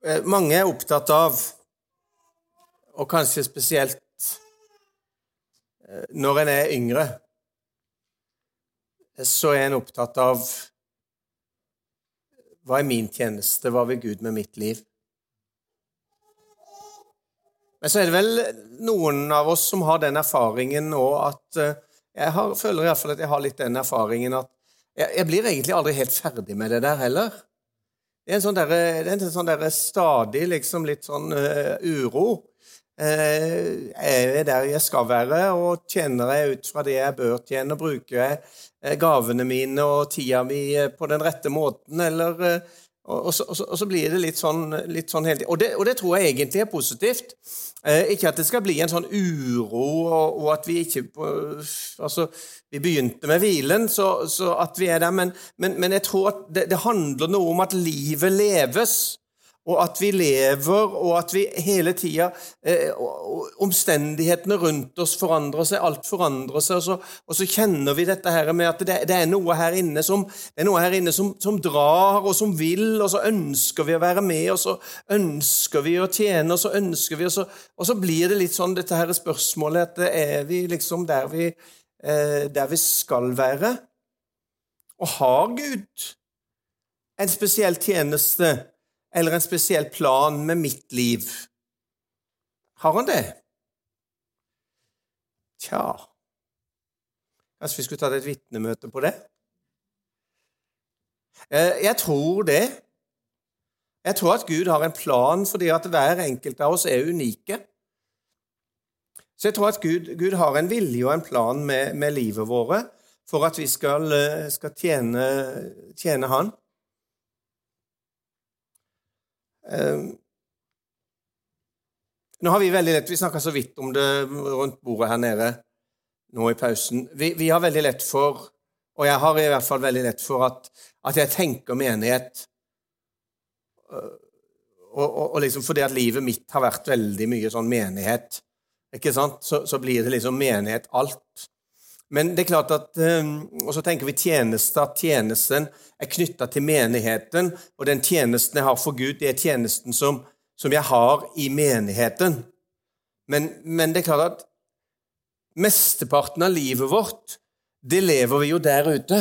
Eh, mange er opptatt av, og kanskje spesielt eh, når en er yngre, så er en opptatt av hva er min tjeneste, hva vil Gud med mitt liv? Men så er det vel noen av oss som har den erfaringen nå at eh, Jeg har, føler iallfall at jeg har litt den erfaringen at jeg, jeg blir egentlig aldri helt ferdig med det der heller. Det er en sånn, der, er en sånn der stadig liksom litt sånn uh, uro. Er jeg der jeg skal være, og tjener jeg ut fra det jeg bør tjene? Bruker jeg uh, gavene mine og tida mi på den rette måten, eller og, og, så, og, så, blir det litt sånn, litt sånn hele tiden. Og, og, det tror jeg egentlig er positivt. Eh, ikke at det skal bli en sånn uro, og, at vi ikke Altså, vi begynte med hvilen, så, så at vi er der, men, men, men jeg tror at det, det handler noe om at livet leves og at vi lever, og at vi hele tida eh, Omstendighetene rundt oss forandrer seg, alt forandrer seg, og så, og så kjenner vi dette her med at det, det, er noe her inne, som, er her inne som, som, drar, og som vil, og så ønsker vi å være med, og så ønsker vi å tjene, og så ønsker vi, og så, og så blir det litt sånn dette her spørsmålet at er vi liksom der vi, eh, der vi skal være? Og har Gud en spesiell tjeneste? Eller en spesiell plan med mitt liv. Har han det? Tja Kanskje vi skulle tatt et vitnemøte på det? Eh, jeg tror det. Jeg tror at Gud har en plan fordi at hver enkelt av oss er unike. Så jeg tror at Gud, Gud har en vilje og en plan med, med livet våre for at vi skal, eh, skal tjene, tjene Han. Nå har Vi veldig lett, vi snakka så vidt om det rundt bordet her nede nå i pausen. Vi, vi, har veldig lett for, og jeg har i hvert fall veldig lett for, at, at jeg tenker menighet øh, og, og, og, liksom fordi at livet mitt har vært veldig mye sånn menighet, ikke sant? Så, så blir det liksom menighet alt. Men det er klart at, ehm, Og så tenker vi tjeneste, at tjenesten er knytta til menigheten. Og den tjenesten jeg har for Gud, det er tjenesten som, som jeg har i menigheten. Men, men, det er klart at mesteparten av livet vårt, det lever vi jo der ute.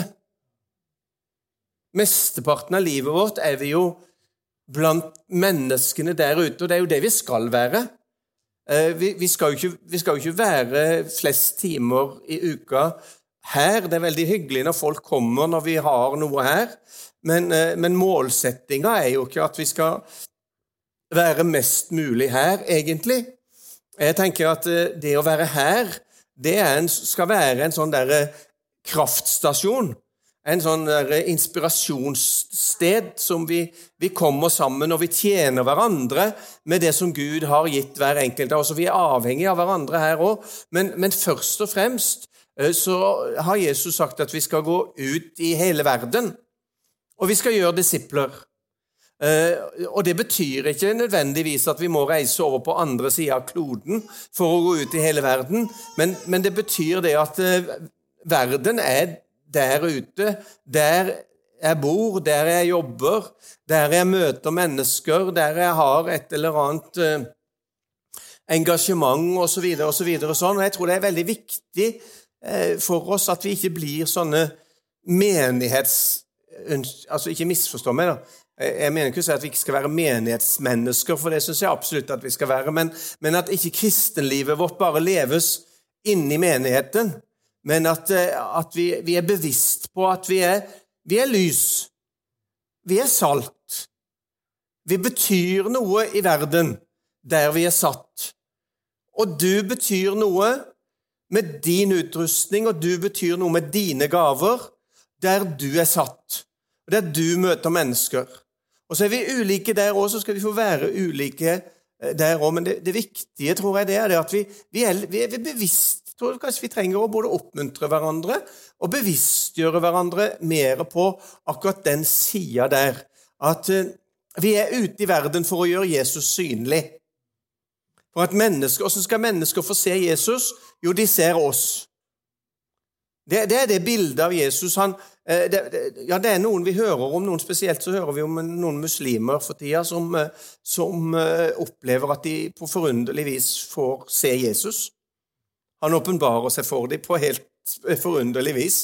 Mesteparten av livet vårt er vi jo blant menneskene der ute, og det er jo det vi skal være. Eh, vi, vi, skal ikke, vi, skal jo ikke, være flest timer i uka her. Det er veldig hyggelig når folk kommer når vi har noe her, men, eh, men målsettinga er jo ikke at vi skal være mest mulig her, egentlig. Jeg tenker at eh, det å være her, det en, skal være en sånn derre kraftstasjon en sånn inspirasjonssted som vi, vi, kommer sammen og vi tjener hverandre med det som Gud har gitt hver enkelt av oss. Vi er avhengige av hverandre her òg, men, men, først og fremst eh, så har Jesus sagt at vi skal gå ut i hele verden, og vi skal gjøre disipler. Eh, og Det betyr ikke nødvendigvis at vi må reise over på andre sida av kloden for å gå ut i hele verden, men, men det betyr det at eh, verden er der ute, der jeg bor, der jeg jobber, der jeg møter mennesker, der jeg har et eller annet eh, engasjement osv. Og, så videre, og, sånn. og jeg tror det er veldig viktig eh, for oss at vi ikke blir sånne menighets... Altså, ikke misforstå meg, da. Jeg mener ikke å si at vi ikke skal være menighetsmennesker, for det syns jeg absolutt at vi skal være, men, men at ikke kristenlivet vårt bare leves inni menigheten, men at, eh, at vi, vi, er bevisst på at vi er, vi er lys. Vi er salt. Vi betyr noe i verden der vi er satt. Og du betyr noe med din utrustning, og du betyr noe med dine gaver der du er satt, og der du møter mennesker. Og så er vi ulike der òg, så skal vi få være ulike eh, der òg. Men det, det, viktige, tror jeg, det er at vi, vi, er, vi er bevisst tror kanskje vi trenger å både oppmuntre hverandre og bevisstgjøre hverandre mer på akkurat den sida der. At eh, vi er ute i verden for å gjøre Jesus synlig. For at mennesker, Hvordan skal mennesker få se Jesus? Jo, de ser oss. Det, det er det bildet av Jesus. Han, Eh, det, det, ja, det er noen vi hører om, noen spesielt så hører vi om noen muslimer for tida som, eh, som opplever at de på forunderlig vis får se Jesus. Han åpenbarer seg for dem på helt forunderlig vis.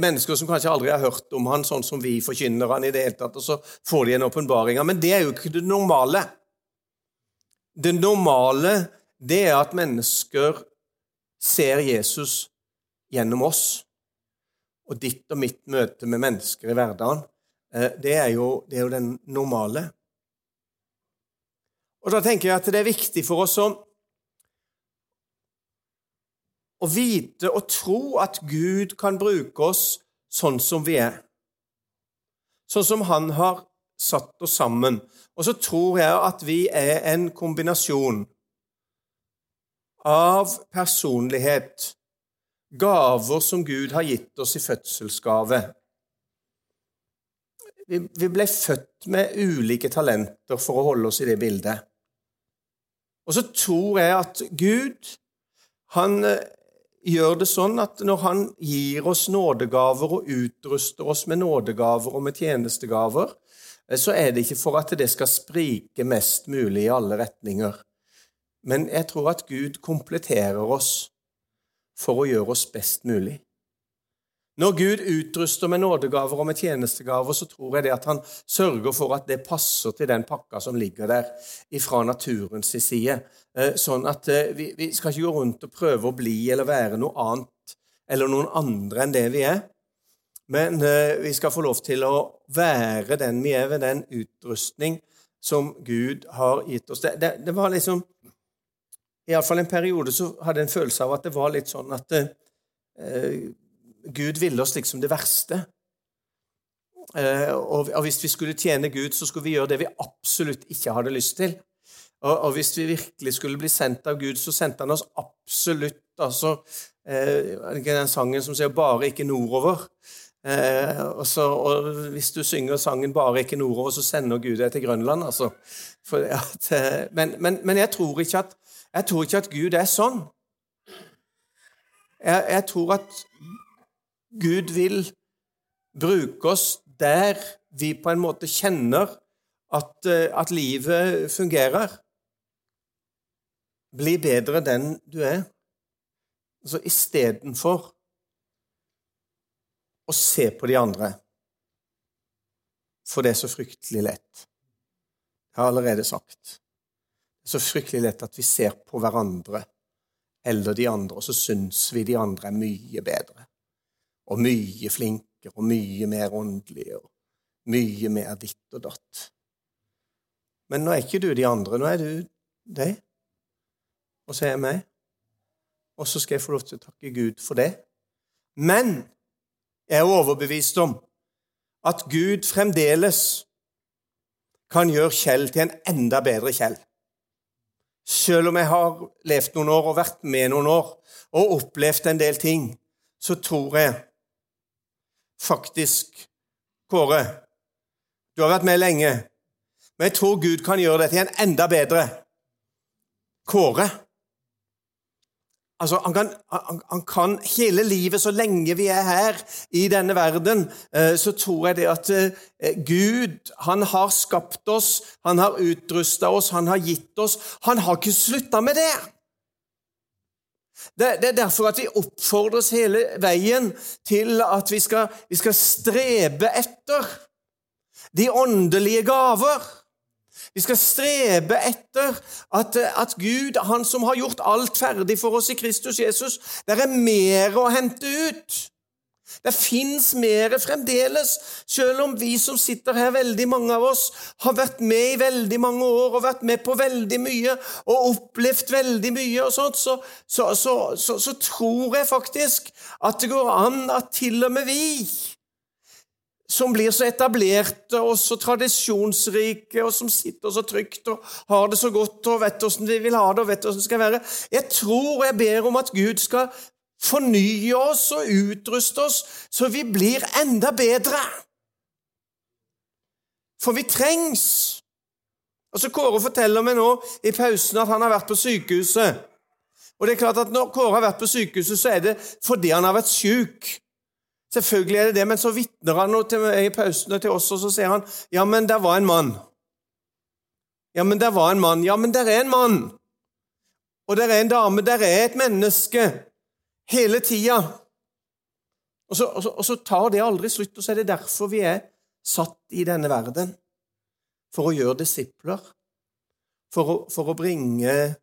Mennesker som kanskje aldri har hørt om han, sånn som vi forkynner han i det hele tatt, og så får de en åpenbaring. Men det er jo ikke det normale. Det normale det er at mennesker ser Jesus gjennom oss. Og ditt og mitt møte med mennesker i hverdagen, eh, det er jo, det er jo den normale. Og da tenker jeg at det er viktig for oss å, å vite og tro at Gud kan bruke oss sånn som vi er. Sånn som Han har satt oss sammen. Og så tror jeg at vi er en kombinasjon av personlighet gaver som Gud har gitt oss i fødselsgave. Vi ble født med ulike talenter for å holde oss i det bildet. Og så tror jeg at Gud han eh, gjør det sånn at når han gir oss nådegaver og utruster oss med nådegaver og med tjenestegaver, eh, så er det ikke for at det skal sprike mest mulig i alle retninger. Men jeg tror at Gud kompletterer oss for å gjøre oss best mulig. Når Gud utruster med nådegaver og med tjenestegaver, så tror jeg det at han sørger for at det passer til den pakka som ligger der fra naturens side. Eh, sånn at eh, vi, vi skal ikke gå rundt og prøve å bli eller være noe annet eller noen andre enn det vi er. Men eh, vi skal få lov til å være den vi er, ved den utrustning som Gud har gitt oss. Det, det, det var liksom Iallfall en periode så hadde jeg en følelse av at det var litt sånn at eh, Gud ville oss liksom det verste. Eh, og, hvis vi skulle tjene Gud, så skulle vi gjøre det vi absolutt ikke hadde lyst til. Og, hvis vi virkelig skulle bli sendt av Gud, så sendte han oss absolutt altså, eh, Den sangen som sier 'bare ikke nordover'. Eh, og, så, og, Hvis du synger sangen 'Bare ikke nordover', så sender Gud deg til Grønland. altså. At, men, men, men, jeg tror at jeg tror ikke at Gud er sånn. Jeg, jeg tror at Gud vil bruke oss der vi på en måte kjenner at, eh, at livet fungerer. Bli bedre den du er. Altså istedenfor å se på de andre. For det er så fryktelig lett. Jeg har allerede sagt. Det er så fryktelig lett at vi ser på hverandre eller de andre, og så syns vi de andre er mye bedre. Og mye flinkere og mye mer åndelig og mye mer ditt og datt. Men nå er ikke du de andre, nå er du deg. Og så er jeg meg. Og så skal jeg få lov til å takke Gud for det. Men jeg er overbevist om at Gud fremdeles kan gjøre Kjell til en enda bedre Kjell. Selv om jeg har levd noen år og vært med noen år og opplevd en del ting, så tror jeg faktisk Kåre, du har vært med lenge, men jeg tror Gud kan gjøre dette til en enda bedre Kåre. Altså, han kan, han, han kan, hele livet, så lenge vi er her i denne verden, eh, så tror jeg det at eh, Gud han har skapt oss, han har utrusta oss, han har gitt oss. Han har ikke slutta med det. Det. Det er derfor at vi oppfordres hele veien til at vi skal, vi skal strebe etter de åndelige gaver. Vi skal strebe etter at, at, Gud, Han som har gjort alt ferdig for oss i Kristus Jesus Det er mer å hente ut. Det fins mer fremdeles, selv om vi som sitter her, veldig mange av oss, har vært med i veldig mange år og vært med på veldig mye og opplevd veldig mye, og sånt, så, så, så, så tror jeg faktisk at det går an at til og med vi som blir så etablerte og så tradisjonsrike, og som sitter så trygt og har det så godt og vet hvordan vi vil ha det og vet hvordan det skal være. Jeg tror og jeg ber om at Gud skal fornye oss og utruste oss så vi blir enda bedre. For vi trengs. Altså, Kåre forteller meg nå i pausen at han har vært på sykehuset. Og det er klart at Når Kåre har vært på sykehuset, så er det fordi han har vært syk. Selvfølgelig er det det, men så vitner han til meg i pausen til oss, og så sier han ja, men der var en mann. Ja, men der var en mann. Ja, men der er en mann. Og der er en dame. Der er et menneske. Hele tida. Og og, og så, tar det aldri slutt, og så er det derfor vi er satt i denne verden. For å gjøre disipler. For å, for å bringe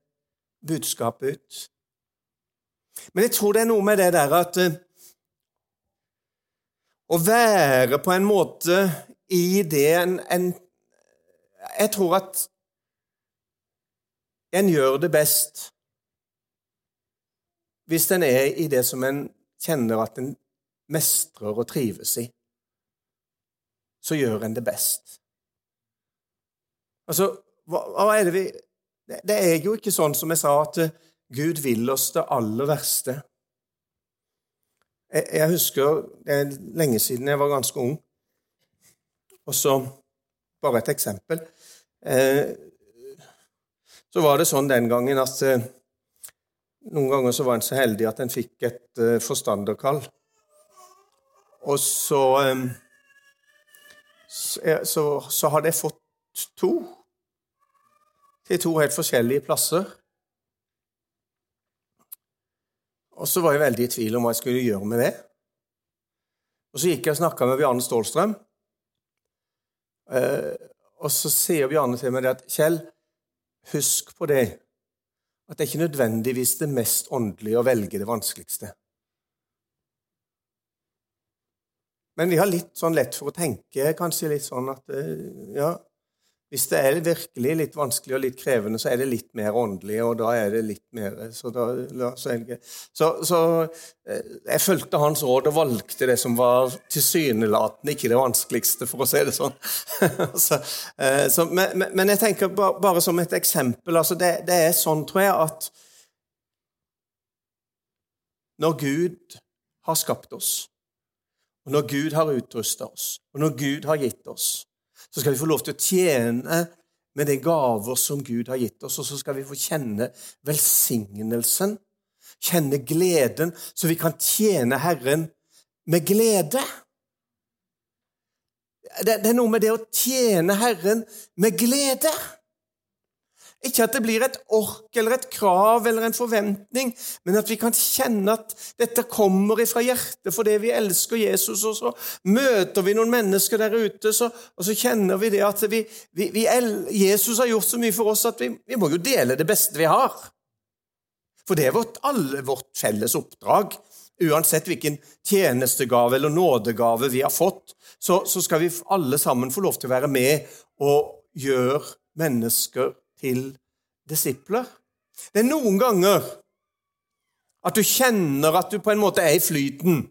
budskapet ut. Men jeg tror det er noe med det der at uh, å være på en måte i det en, en Jeg tror at en gjør det best hvis en er i det som en kjenner at en mestrer og trives i. Så gjør en det best. Altså, hva, hva er det vi det, er jo ikke sånn som jeg sa, at Gud vil oss det aller verste. Jeg, jeg husker Det er lenge siden jeg var ganske ung. Og så Bare et eksempel. Eh, så var det sånn den gangen at eh, noen ganger så var en så heldig at en fikk et uh, forstanderkall. Og så, um, så, så hadde jeg fått to til to helt forskjellige plasser. Og så var jeg veldig i tvil om hva jeg skulle gjøre med det. Og Så gikk jeg og snakka med Bjarne Stålstrøm. Eh, og så sier Bjarne til meg at Kjell, husk på det at det er ikke nødvendigvis det mest åndelige å velge det vanskeligste. Men vi har litt sånn lett for å tenke kanskje litt sånn at eh, ja, hvis det er virkelig litt vanskelig og litt krevende, så er det litt mer åndelig, og da er det litt mer Så, da, så, så, eh, jeg fulgte hans råd og valgte det som var tilsynelatende ikke det vanskeligste, for å si det sånn. så, så, men, men, jeg tenker bare, bare, som et eksempel altså det, det er sånn, tror jeg, at når Gud har skapt oss, og når Gud har utrusta oss, og når Gud har gitt oss så skal vi få lov til å tjene med de gaver som Gud har gitt oss, og så skal vi få kjenne velsignelsen, kjenne gleden, så vi kan tjene Herren med glede. Det, er noe med det å tjene Herren med glede. Ikke at det blir et ork eller et krav eller en forventning, men at vi kan kjenne at dette kommer ifra hjertet fordi vi elsker Jesus, og så møter vi noen mennesker der ute, så, og så kjenner vi det at vi, vi, vi, Jesus har gjort så mye for oss at vi, vi, må jo dele det beste vi har. For det er vårt, alle vårt felles oppdrag. Uansett hvilken tjenestegave eller nådegave vi har fått, så, så skal vi alle sammen få lov til å være med og gjøre mennesker til disipler. Det er noen ganger at du kjenner at du på en måte er i flyten.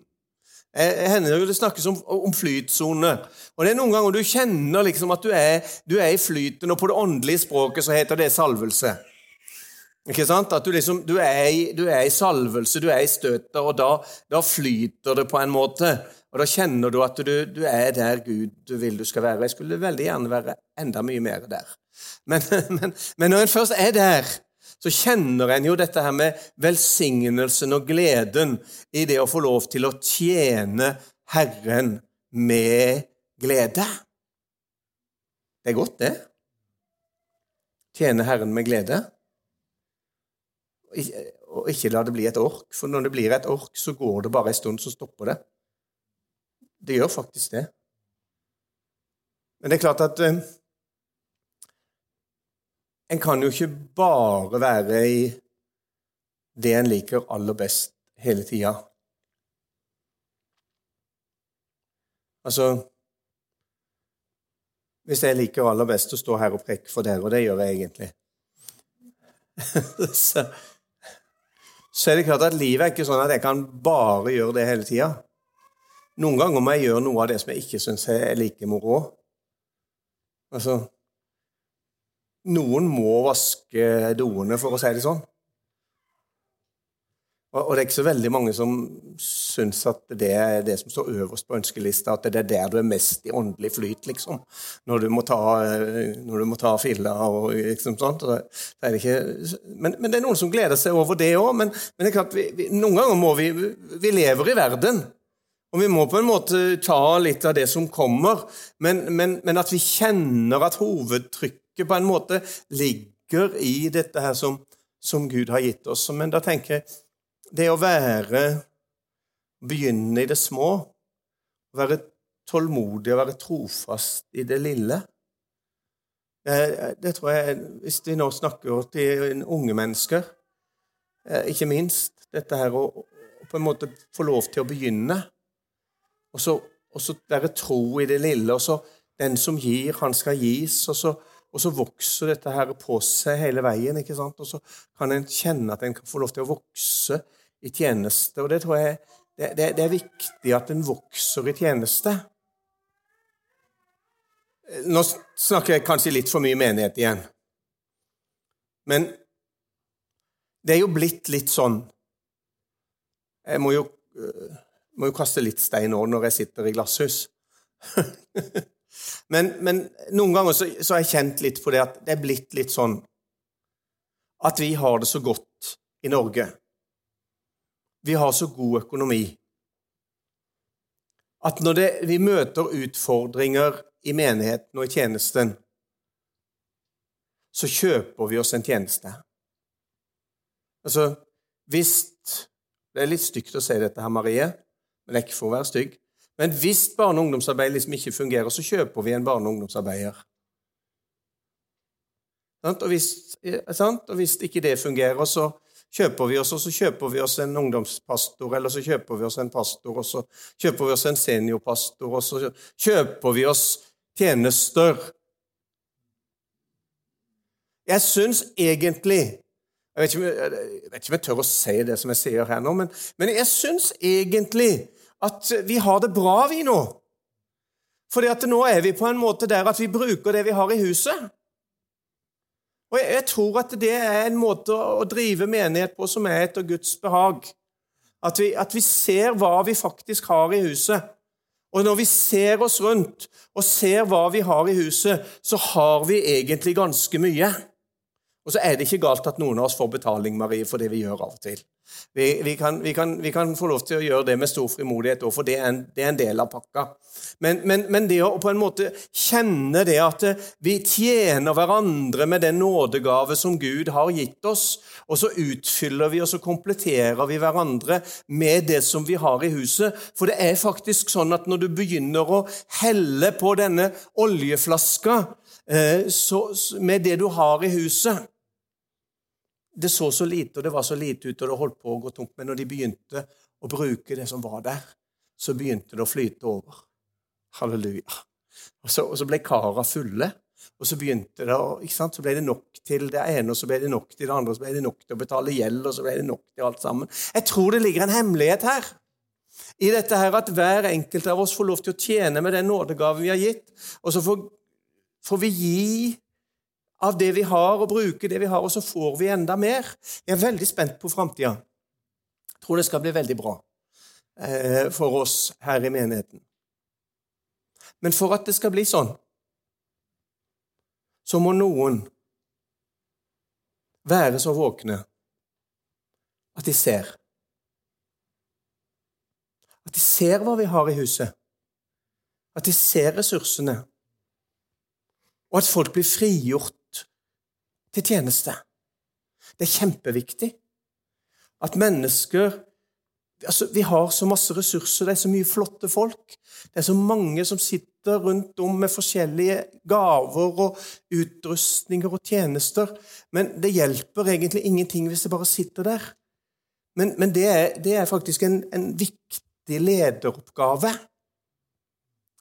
Jeg hender Det snakkes om, flytsone. Og det er noen ganger du kjenner liksom at du er, du er, i flyten, og på det åndelige språket så heter det salvelse. Ikke sant? At du liksom du er, i, du er i salvelse, du er i støter, og da, da, flyter det på en måte. Og da kjenner du at du, du er der Gud vil du skal være. Jeg skulle veldig gjerne være enda mye mer der. Men, men, men når en først er der, så kjenner en jo dette her med velsignelsen og gleden i det å få lov til å tjene Herren med glede. Det er godt, det. Tjene Herren med glede. Og ikke la det bli et ork, for når det blir et ork, så går det bare en stund, så stopper det. Det gjør faktisk det. Men det er klart at eh, en kan jo ikke bare være i det en liker aller best hele tida. Altså Hvis jeg liker aller best å stå her og preke for dere, og det gjør jeg egentlig så, så, er det klart at livet er ikke sånn at jeg kan bare gjøre det hele tida. Noen ganger må jeg gjøre noe av det som jeg ikke syns er like moro. Altså, noen må vaske doene, for å si det sånn. Og det er ikke så veldig mange som syns at det er det som står øverst på ønskelista, at det er der du er mest i åndelig flyt, liksom. Når du må ta, når du må ta filla og liksom sånt. Det, det ikke, men, men, det er noen som gleder seg over det òg. Men, men, det er klart, vi, vi, noen ganger må vi Vi lever i verden. Og vi må på en måte ta litt av det som kommer, men, men, men at vi kjenner at hovedtrykket på en måte ligger i dette her som, som Gud har gitt oss. Men da tenker jeg det å være Begynne i det små, være tålmodig og være trofast i det lille. Det tror jeg, Hvis vi nå snakker til unge mennesker, eh, ikke minst dette her å, på en måte få lov til å begynne og så være tro i det lille. og så Den som gir, han skal gis. Og så, og så vokser dette her på seg hele veien. ikke sant? Og så kan en kjenne at en kan få lov til å vokse i tjeneste. Og det tror jeg det, det, det er viktig at en vokser i tjeneste. Nå snakker jeg kanskje litt for mye menighet igjen. Men det er jo blitt litt sånn Jeg må jo øh, må jo kaste litt stein òg når jeg sitter i glasshus. men, men, noen ganger så, så, har jeg kjent litt på det at det er blitt litt sånn at vi har det så godt i Norge. Vi har så god økonomi at når det, vi møter utfordringer i menigheten og i tjenesten, så kjøper vi oss en tjeneste. Altså, hvis Det er litt stygt å si dette her, Marie, men det er ikke for å være stygg. Men hvis barne- og ungdomsarbeid liksom ikke fungerer, så kjøper vi en barne- og ungdomsarbeider. Og hvis, og hvis, ikke det fungerer, så kjøper vi oss, og så kjøper vi oss en ungdomspastor, eller så kjøper vi oss en pastor, og så kjøper vi oss en seniorpastor, og så kjøper vi oss tjenester. Jeg syns egentlig jeg vet, ikke, jeg vet, ikke, om jeg tør å si det som jeg sier her nå, men, men jeg syns egentlig at vi har det bra, vi nå. Fordi at nå er vi på en måte der at vi bruker det vi har i huset. Og jeg, tror at det er en måte å drive menighet på som er etter Guds behag. At vi, at vi ser hva vi faktisk har i huset. Og når vi ser oss rundt og ser hva vi har i huset, så har vi egentlig ganske mye. Og så er det ikke galt at noen av oss får betaling, Marie, for det vi gjør av og til. Vi, vi, kan, vi, kan, vi, kan, få lov til å gjøre det med stor frimodighet òg, for det er, en, det er, en, del av pakka. Men, men, men, det å på en måte kjenne det at vi tjener hverandre med den nådegave som Gud har gitt oss, og så utfyller vi og så kompletterer vi hverandre med det som vi har i huset. For det er faktisk sånn at når du begynner å helle på denne oljeflaska eh, så, med det du har i huset det så så lite, og det var så lite ute, og det holdt på å gå tomt. Men når de begynte å bruke det som var der, så begynte det å flyte over. Halleluja. Og så, og så ble kara fulle, og så begynte det ikke sant? Så ble det nok til det ene, og så ble det nok til det andre, og så ble det nok til å betale gjeld, og så ble det nok til alt sammen. Jeg tror det ligger en hemmelighet her. I dette her at hver enkelt av oss får lov til å tjene med den nådegaven vi har gitt, og så får, får vi gi av det vi har, og bruke det vi har, og så får vi enda mer. Jeg er veldig spent på framtida. Tror det skal bli veldig bra eh, for oss her i menigheten. Men for at det skal bli sånn, så må noen være så våkne at de ser. At de ser hva vi har i huset. At de ser ressursene. Og at folk blir frigjort til tjeneste. Det er kjempeviktig at mennesker altså, Vi har så masse ressurser, det er så mye flotte folk. Det er så mange som sitter rundt om med forskjellige gaver og utrustninger og tjenester. Men det hjelper egentlig ingenting hvis det bare sitter der. Men, men det, er, det, er, faktisk en, en viktig lederoppgave.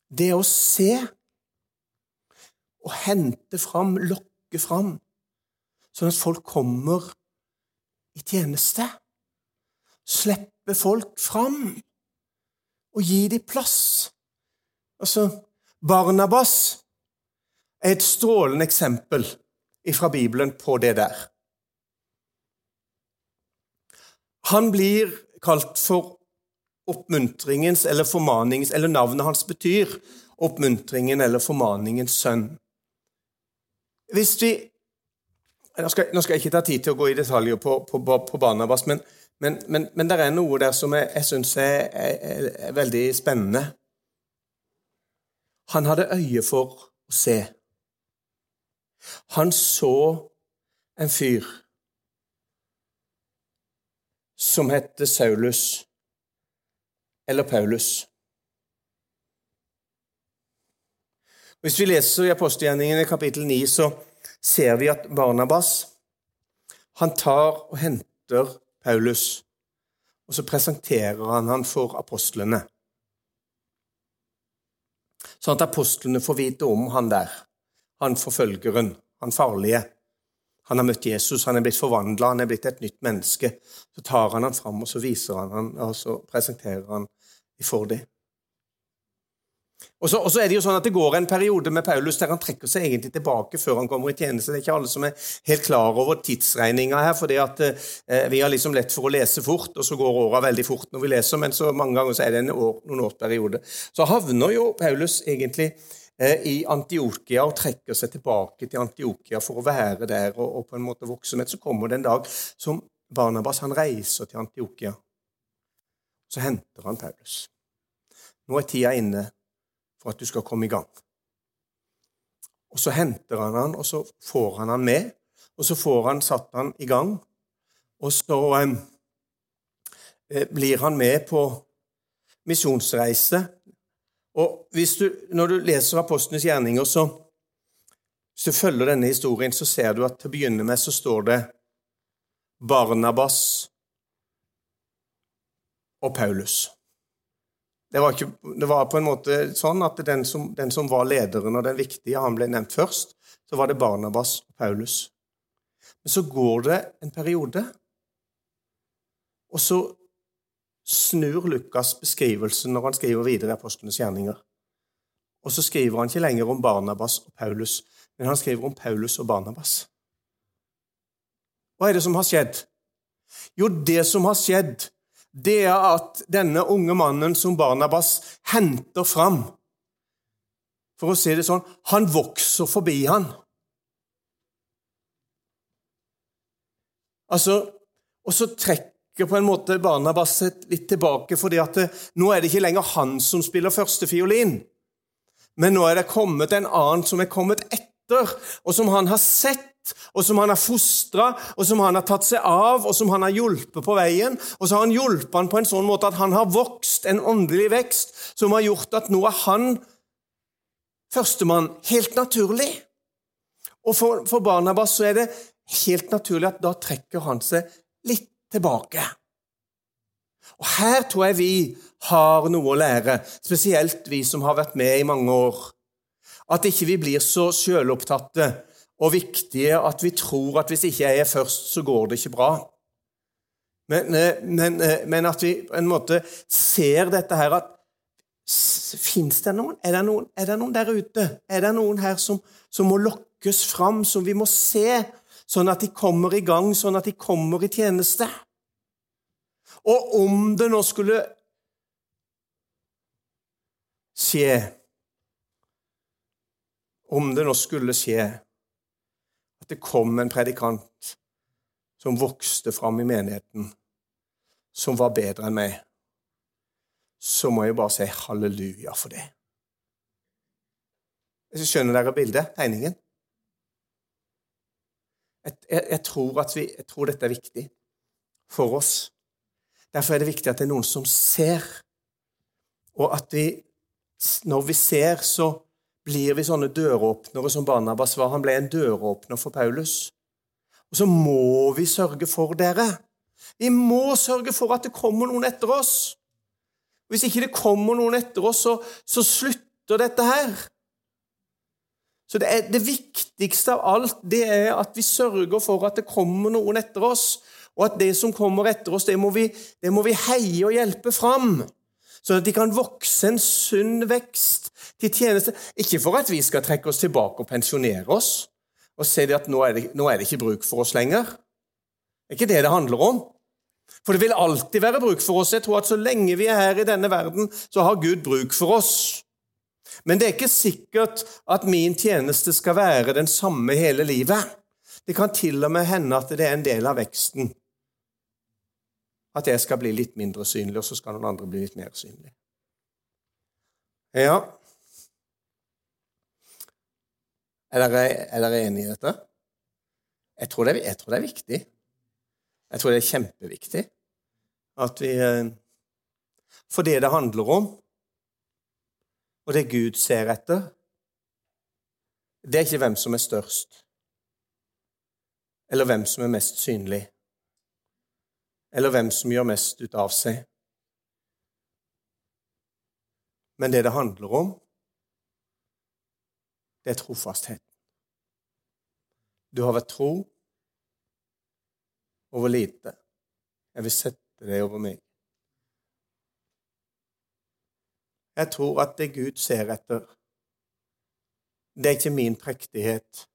Det å se og hente fram, lokke fram sånn at folk kommer i tjeneste. Slippe folk fram og gi dem plass. Altså, Barnabas er et strålende eksempel fra Bibelen på det der. Han blir kalt for oppmuntringens eller formaningens Eller navnet hans betyr oppmuntringen eller formaningens sønn. Hvis vi nå skal, nå skal, jeg ikke ta tid til å gå i detaljer på, på, på Barnabas, men, Men, men, men det er noe der som jeg, jeg syns er, er, er, veldig spennende. Han hadde øye for å se. Han så en fyr som het Saulus, eller Paulus. Hvis vi leser i apostelgjerningene kapittel 9, så ser vi at Barnabas han tar og henter Paulus, og så presenterer han han for apostlene. Sånn at apostlene får vite om han der, han forfølgeren, han farlige. Han har møtt Jesus, han er blitt forvandla, han er blitt et nytt menneske. Så tar han han fram, og så viser han han, og så presenterer han for dem. Og så, er det jo sånn at det går en periode med Paulus der han trekker seg egentlig tilbake før han kommer i tjeneste. Det er ikke alle som er helt klar over tidsregninga her, fordi at eh, vi har liksom lett for å lese fort, og så går åra veldig fort når vi leser, men så mange ganger så er det en år, noen års periode. Så havner jo Paulus egentlig eh, i Antiokia og trekker seg tilbake til Antiokia for å være der og, og på en måte vokse. Men så kommer det en dag som Barnabas han reiser til Antiokia. Så henter han Paulus. Nå er tida inne for at du skal komme i gang. Og Så henter han han, og så får han han med, og så får han satt han i gang. Og så eh, blir han med på misjonsreise. Og du, Når du leser Apostlenes gjerninger, så, hvis du følger denne historien, så ser du at til å begynne med så står det Barnabas og Paulus. Det var, ikke, det var, på en måte sånn at den som, den som, var lederen og den viktige, han ble nevnt først. Så var det Barnabas og Paulus. Men så går det en periode, og så snur Lukas beskrivelsen når han skriver videre i Apostlenes gjerninger. Og så skriver han ikke lenger om Barnabas og Paulus, men han skriver om Paulus og Barnabas. Hva er det som har skjedd? Jo, det som har skjedd, det er at denne unge mannen som Barnabas henter fram For å si det sånn han vokser forbi han. Altså, Og så trekker på en måte Barnabas litt tilbake, fordi at det, nå er det ikke lenger han som spiller førstefiolin, men nå er det kommet en annen som er kommet etter, og som han har sett og som han har fostra, og som han har tatt seg av, og som han har hjulpet på veien. Og så har han hjulpet han på en sånn måte at han har vokst, en åndelig vekst, som har gjort at nå er han førstemann helt naturlig. Og for, for Barnabas så er det helt naturlig at da trekker han seg litt tilbake. Og Her tror jeg vi har noe å lære, spesielt vi som har vært med i mange år. At ikke vi blir så sjølopptatte og viktige at vi tror at hvis ikke jeg er først, så går det ikke bra. Men, eh, men, eh, men at vi på en måte ser dette her at Fins det noen? Er det noen? er det noen der ute? Er det noen her som, som må lokkes fram, som vi må se, sånn at de kommer i gang, sånn at de kommer i tjeneste? Og om det nå skulle skje Om det nå skulle skje at det kom en predikant som vokste fram i menigheten, som var bedre enn meg, så må jeg bare si halleluja for det. Skjønner dere bildet, tegningen? Jeg, jeg, jeg, tror vi, jeg, tror dette er viktig for oss. Derfor er det viktig at det er noen som ser, og at vi, når vi ser, så blir vi sånne døråpnere som Barnabas var. Han ble en døråpner for Paulus. Og så må vi sørge for dere. Vi må sørge for at det kommer noen etter oss. Hvis ikke det kommer noen etter oss, så, så slutter dette her. Så det, er, det, viktigste av alt det er at vi sørger for at det kommer noen etter oss, og at det som kommer etter oss, det må vi, det må vi heie og hjelpe fram sånn at de kan vokse en sunn vekst til tjeneste. Ikke for at vi skal trekke oss tilbake og pensjonere oss og se at nå er, det, nå er det ikke bruk for oss lenger. Det er ikke det det handler om. For det vil alltid være bruk for oss. Jeg tror at så lenge vi er her i denne verden, så har Gud bruk for oss. Men det er ikke sikkert at min tjeneste skal være den samme hele livet. Det kan til og med hende at det er en del av veksten. at jeg skal bli litt mindre synlig, og så skal noen andre bli litt mer synlig. Ja Er dere, er dere enige i dette? Jeg tror, det, jeg tror, det, er viktig. Jeg tror det er kjempeviktig at vi eh, For det det handler om, og det Gud ser etter, det er ikke hvem som er størst, eller hvem som er mest synlig, eller hvem som gjør mest ut av seg. Men det det handler om, det er trofasthet. Du har vært tro over lite. Jeg vil sette det over meg. Jeg tror at det Gud ser etter, det er ikke min prektighet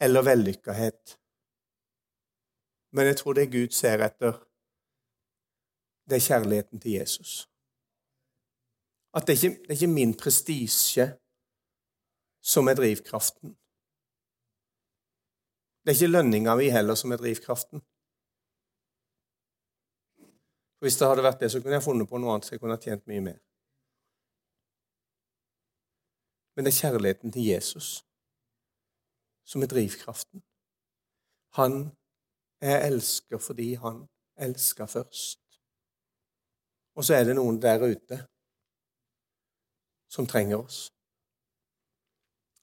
eller vellykkahet. Men jeg tror det Gud ser etter, det er kjærligheten til Jesus. At det er ikke det er ikke min prestisje som er drivkraften. Det er ikke lønninga mi heller som er drivkraften. For Hvis det hadde vært det, så kunne jeg funnet på noe annet så jeg kunne ha tjent mye mer. Men det er kjærligheten til Jesus som er drivkraften. Han er elsker fordi han elsker først. Og så er det noen der ute som trenger oss.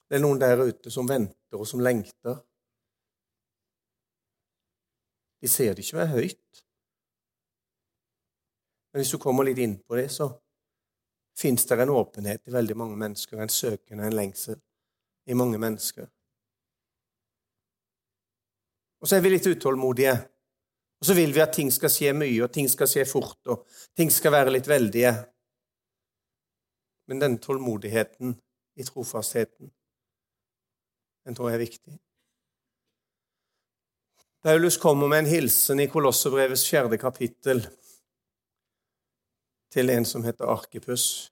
Det er noen der ute som venter og som lengter. De ser det ikke være høyt. Men hvis du kommer litt inn på det, så fins det en åpenhet i veldig mange mennesker, en søken og en lengsel i mange mennesker. Og så er vi litt utålmodige. Og så vil vi at ting skal skje mye, og ting skal skje fort, og ting skal være litt veldige. Men den tålmodigheten i trofastheten, den tror jeg er viktig. Paulus kommer med en hilsen i Kolossebrevets fjerde kapittel til en som heter Arkipus.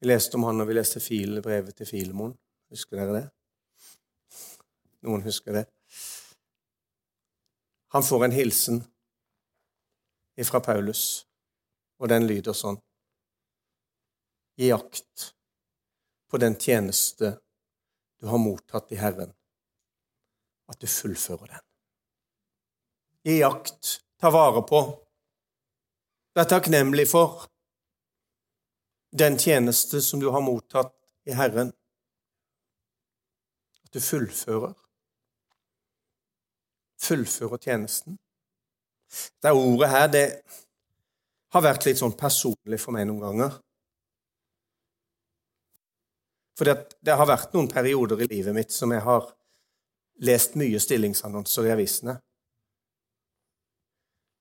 Vi leste om han når vi leste brevet til Filemon. Husker dere det? Noen husker det? Han får en hilsen fra Paulus, og den lyder sånn Gi akt på den tjeneste du har mottatt i Herren, at du fullfører den. Gi jakt, ta vare på, Vær takknemlig for den tjeneste som du har mottatt i Herren. At du fullfører. Fullfører tjenesten. Det ordet her, det har vært litt sånn personlig for meg noen ganger. For det, har vært noen perioder i livet mitt som jeg har lest mye stillingsannonser i avisene.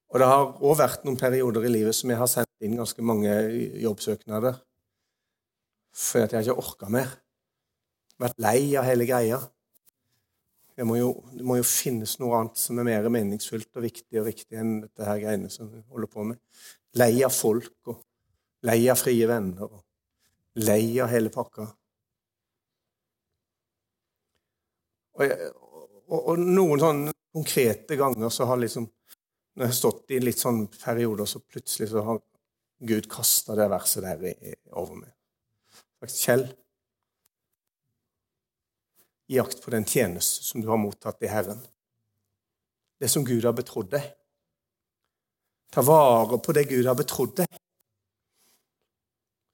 Og det har òg vært noen perioder i livet som jeg har sendt inn ganske mange jobbsøknader fordi at jeg ikke orka mer. Vært lei av hele greia. Må, jo, det må, jo, finnes noe annet som er mer meningsfullt og viktig og riktig enn dette her greiene som vi holder på med. Lei av folk og lei av frie venner og lei av hele pakka. Og, og, og noen sånne konkrete ganger så har liksom når jeg har stått i litt sånn perioder, så plutselig så har Gud kasta det verset der over meg. Sagt, Kjell, i akt på den tjeneste som du har mottatt i Herren. Det som Gud har betrodd deg. Ta vare på det Gud har betrodd deg,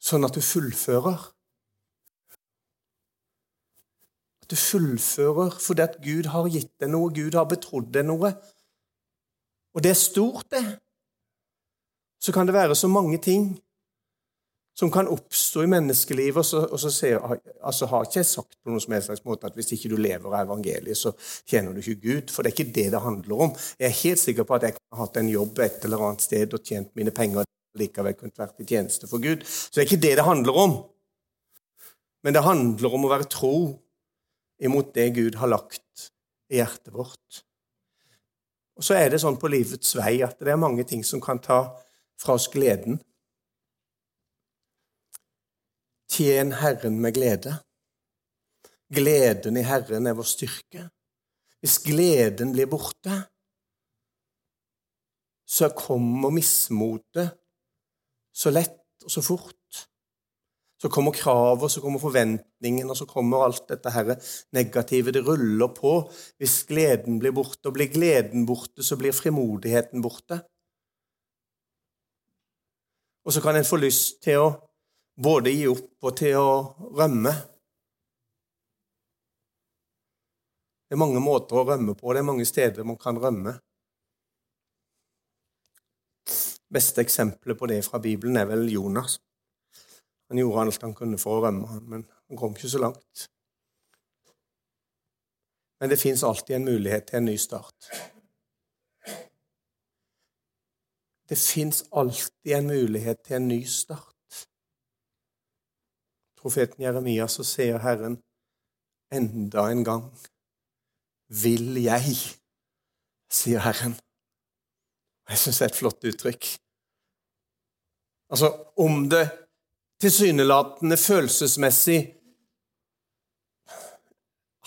sånn at du fullfører. At du fullfører fordi at Gud har gitt deg noe, Gud har betrodd deg noe. Og det er stort, det. Så kan det være så mange ting som kan oppstå i menneskelivet. Og så, og så ser, altså har ikke jeg sagt på noen som helst slags måte at hvis ikke du lever av evangeliet, så tjener du ikke Gud. For det er ikke det det handler om. Jeg er helt sikker på at jeg kunne hatt en jobb et eller annet sted og tjent mine penger og likevel kunne vært i tjeneste for Gud. Så det er ikke det det handler om. Men det handler om å være tro imot det Gud har lagt i hjertet vårt. Og så er det sånn på livets vei at det er mange ting som kan ta fra oss gleden. Tjen Herren med glede. Gleden i Herren er vår styrke. Hvis gleden blir borte, så kommer mismotet så lett og så fort. Så kommer kravet, så kommer forventningen, og så kommer alt dette her negative. Det ruller på. Hvis gleden blir borte, og blir gleden borte, så blir frimodigheten borte. Og så kan en få lyst til å både gi opp og til å rømme. Det er mange måter å rømme på, det er mange steder man kan rømme. Beste eksempelet på det fra Bibelen er vel Jonas. Han gjorde alt han kunne for å rømme, men han kom ikke så langt. Men det fins alltid en mulighet til en ny start. Det fins alltid en mulighet til en ny start. Profeten Jeremia så sier Herren enda en gang vil jeg, sier Herren. Jeg syns det er et flott uttrykk. Altså, om det tilsynelatende følelsesmessig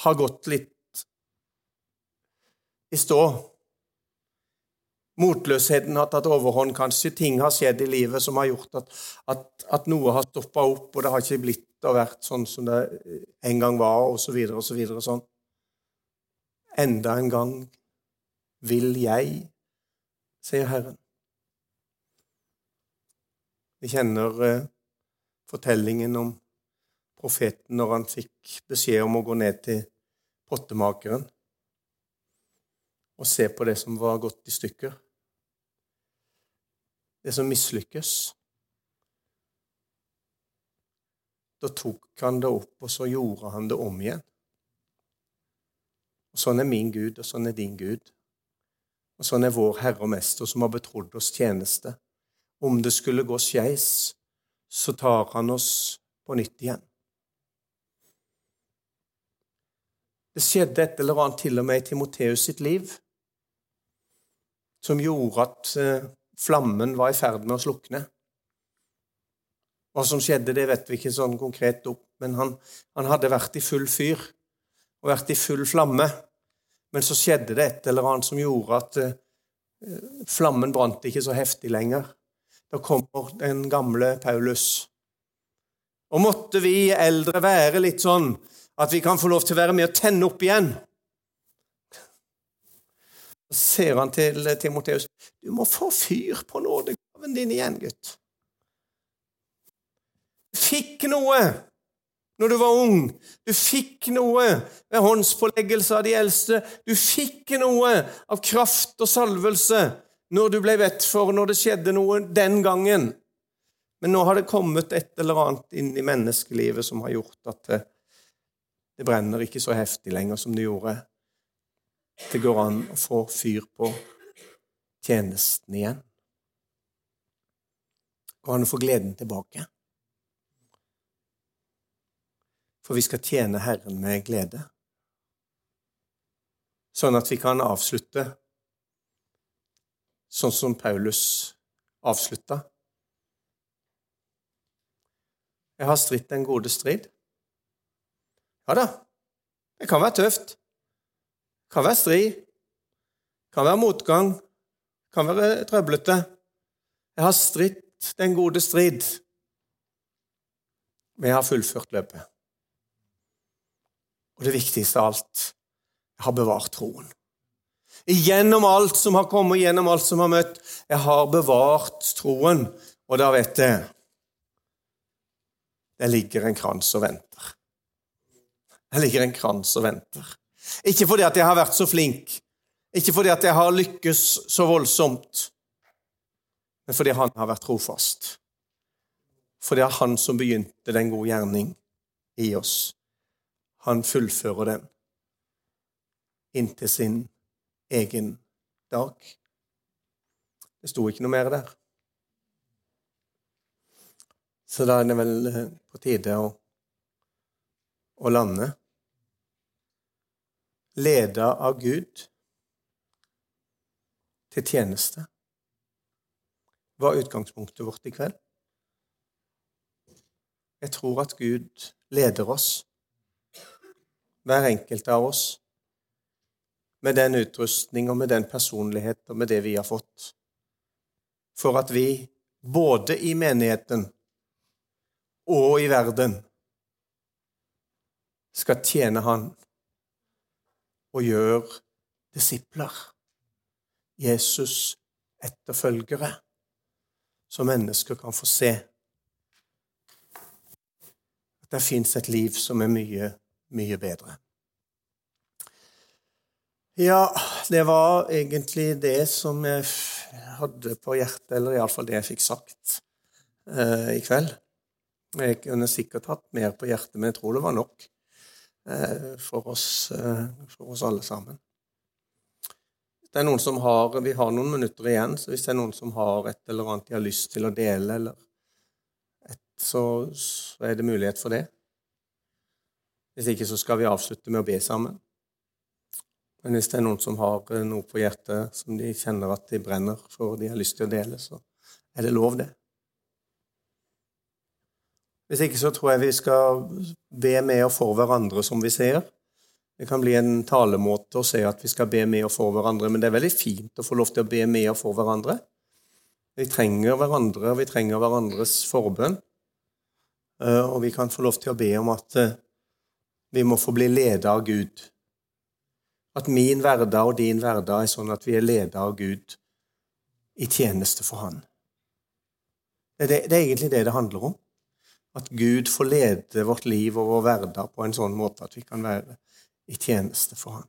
har gått litt i stå. Motløsheten har tatt overhånd. Kanskje ting har skjedd i livet som har gjort at, at, at noe har stoppa opp, og det har ikke blitt og vært sånn som det en gang var, osv., osv. Så sånn. Enda en gang vil jeg, sier Herren. Vi kjenner eh, fortellingen om profeten når han fikk beskjed om å gå ned til pottemakeren og se på det som var gått i stykker, det som mislykkes. Da tok han det opp, og så gjorde han det om igjen. Og Sånn er min Gud, og sånn er din Gud. Og sånn er vår Herre og Mester, som har betrodd oss tjeneste. Om det skulle gå skeis, så tar han oss på nytt igjen. Det skjedde et eller annet til og med i Timoteus sitt liv som gjorde at eh, flammen var i ferd med å slukne. Hva som skjedde, det vet vi ikke sånn konkret opp, men han, han hadde vært i full fyr og vært i full flamme. Men så skjedde det et eller annet som gjorde at eh, flammen brant ikke så heftig lenger. Da kommer den gamle Paulus. Og måtte vi eldre være litt sånn at vi kan få lov til å være med og tenne opp igjen. Så ser han til Timoteus. Du må få fyr på nådegaven din igjen, gutt. Du fikk noe når du var ung. Du fikk noe ved håndspåleggelse av de eldste. Du fikk noe av kraft og salvelse når du ble bedt for, når det skjedde noe den gangen. Men nå har det kommet et eller annet inn i menneskelivet som har gjort at det, det brenner ikke så heftig lenger som det gjorde. Det går an å få fyr på tjenesten igjen. Det går an å få gleden tilbake. For vi skal tjene Herren med glede, sånn at vi kan avslutte sånn som Paulus avslutta. Jeg har stritt den gode strid. Ja da, det kan være tøft. Det kan være strid. Det kan være motgang. Det kan være trøblete. Jeg har stritt den gode strid. Men jeg har fullført løpet. Og det viktigste av alt jeg har bevart troen. Gjennom alt som har kommet, gjennom alt som har møtt. Jeg har bevart troen, og da vet jeg Det ligger en krans og venter. Det ligger en krans og venter. Ikke fordi at jeg har vært så flink, ikke fordi at jeg har lykkes så voldsomt, men fordi han har vært trofast. For det er han som begynte den gode gjerning i oss. Han fullfører den inntil sin egen dag. Det sto ikke noe mer der. Så da er det vel eh, på tide å, å lande. Leda av Gud til tjeneste var utgangspunktet vårt i kveld. Jeg tror at Gud leder oss, hver enkelt av oss, med den utrustning og med den personlighet og med det vi har fått. for at vi, både i menigheten og i verden, skal tjene Han og gjøre disipler. Jesus etterfølgere, så mennesker kan få se at det fins et liv som er mye, mye bedre. Ja, det var egentlig det som jeg hadde på hjertet, eller iallfall det jeg fikk sagt uh, i kveld. Jeg kunne sikkert hatt mer på hjertet, men jeg tror det var nok uh, for, oss, uh, for oss alle sammen. Det er noen som har, Vi har noen minutter igjen, så hvis det er noen som har et eller annet de har lyst til å dele, et, så, så er det mulighet for det. Hvis ikke så skal vi avslutte med å be sammen. Men hvis det er noen som har eh, noe på hjertet som de kjenner at de brenner for, de har lyst til å dele, så er det lov, det. Hvis ikke så tror jeg vi skal be med og for hverandre, som vi ser. Det kan bli en talemåte å si at vi skal be med og for hverandre, men det er veldig fint å få lov til å be med og for hverandre. Vi trenger hverandre, og vi trenger hverandres forbønn. Eh, og vi kan få lov til å be om at eh, vi må få bli ledet av Gud. At min hverdag og din hverdag er sånn at vi er ledet av Gud i tjeneste for Han. Det er, det er egentlig det det handler om. At Gud får lede vårt liv og vår hverdag på en sånn måte at vi kan være i tjeneste for Han.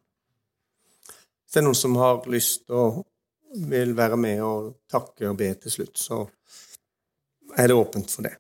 Hvis det er noen som har lyst og vil være med og takke og be til slutt, så er det åpent for det.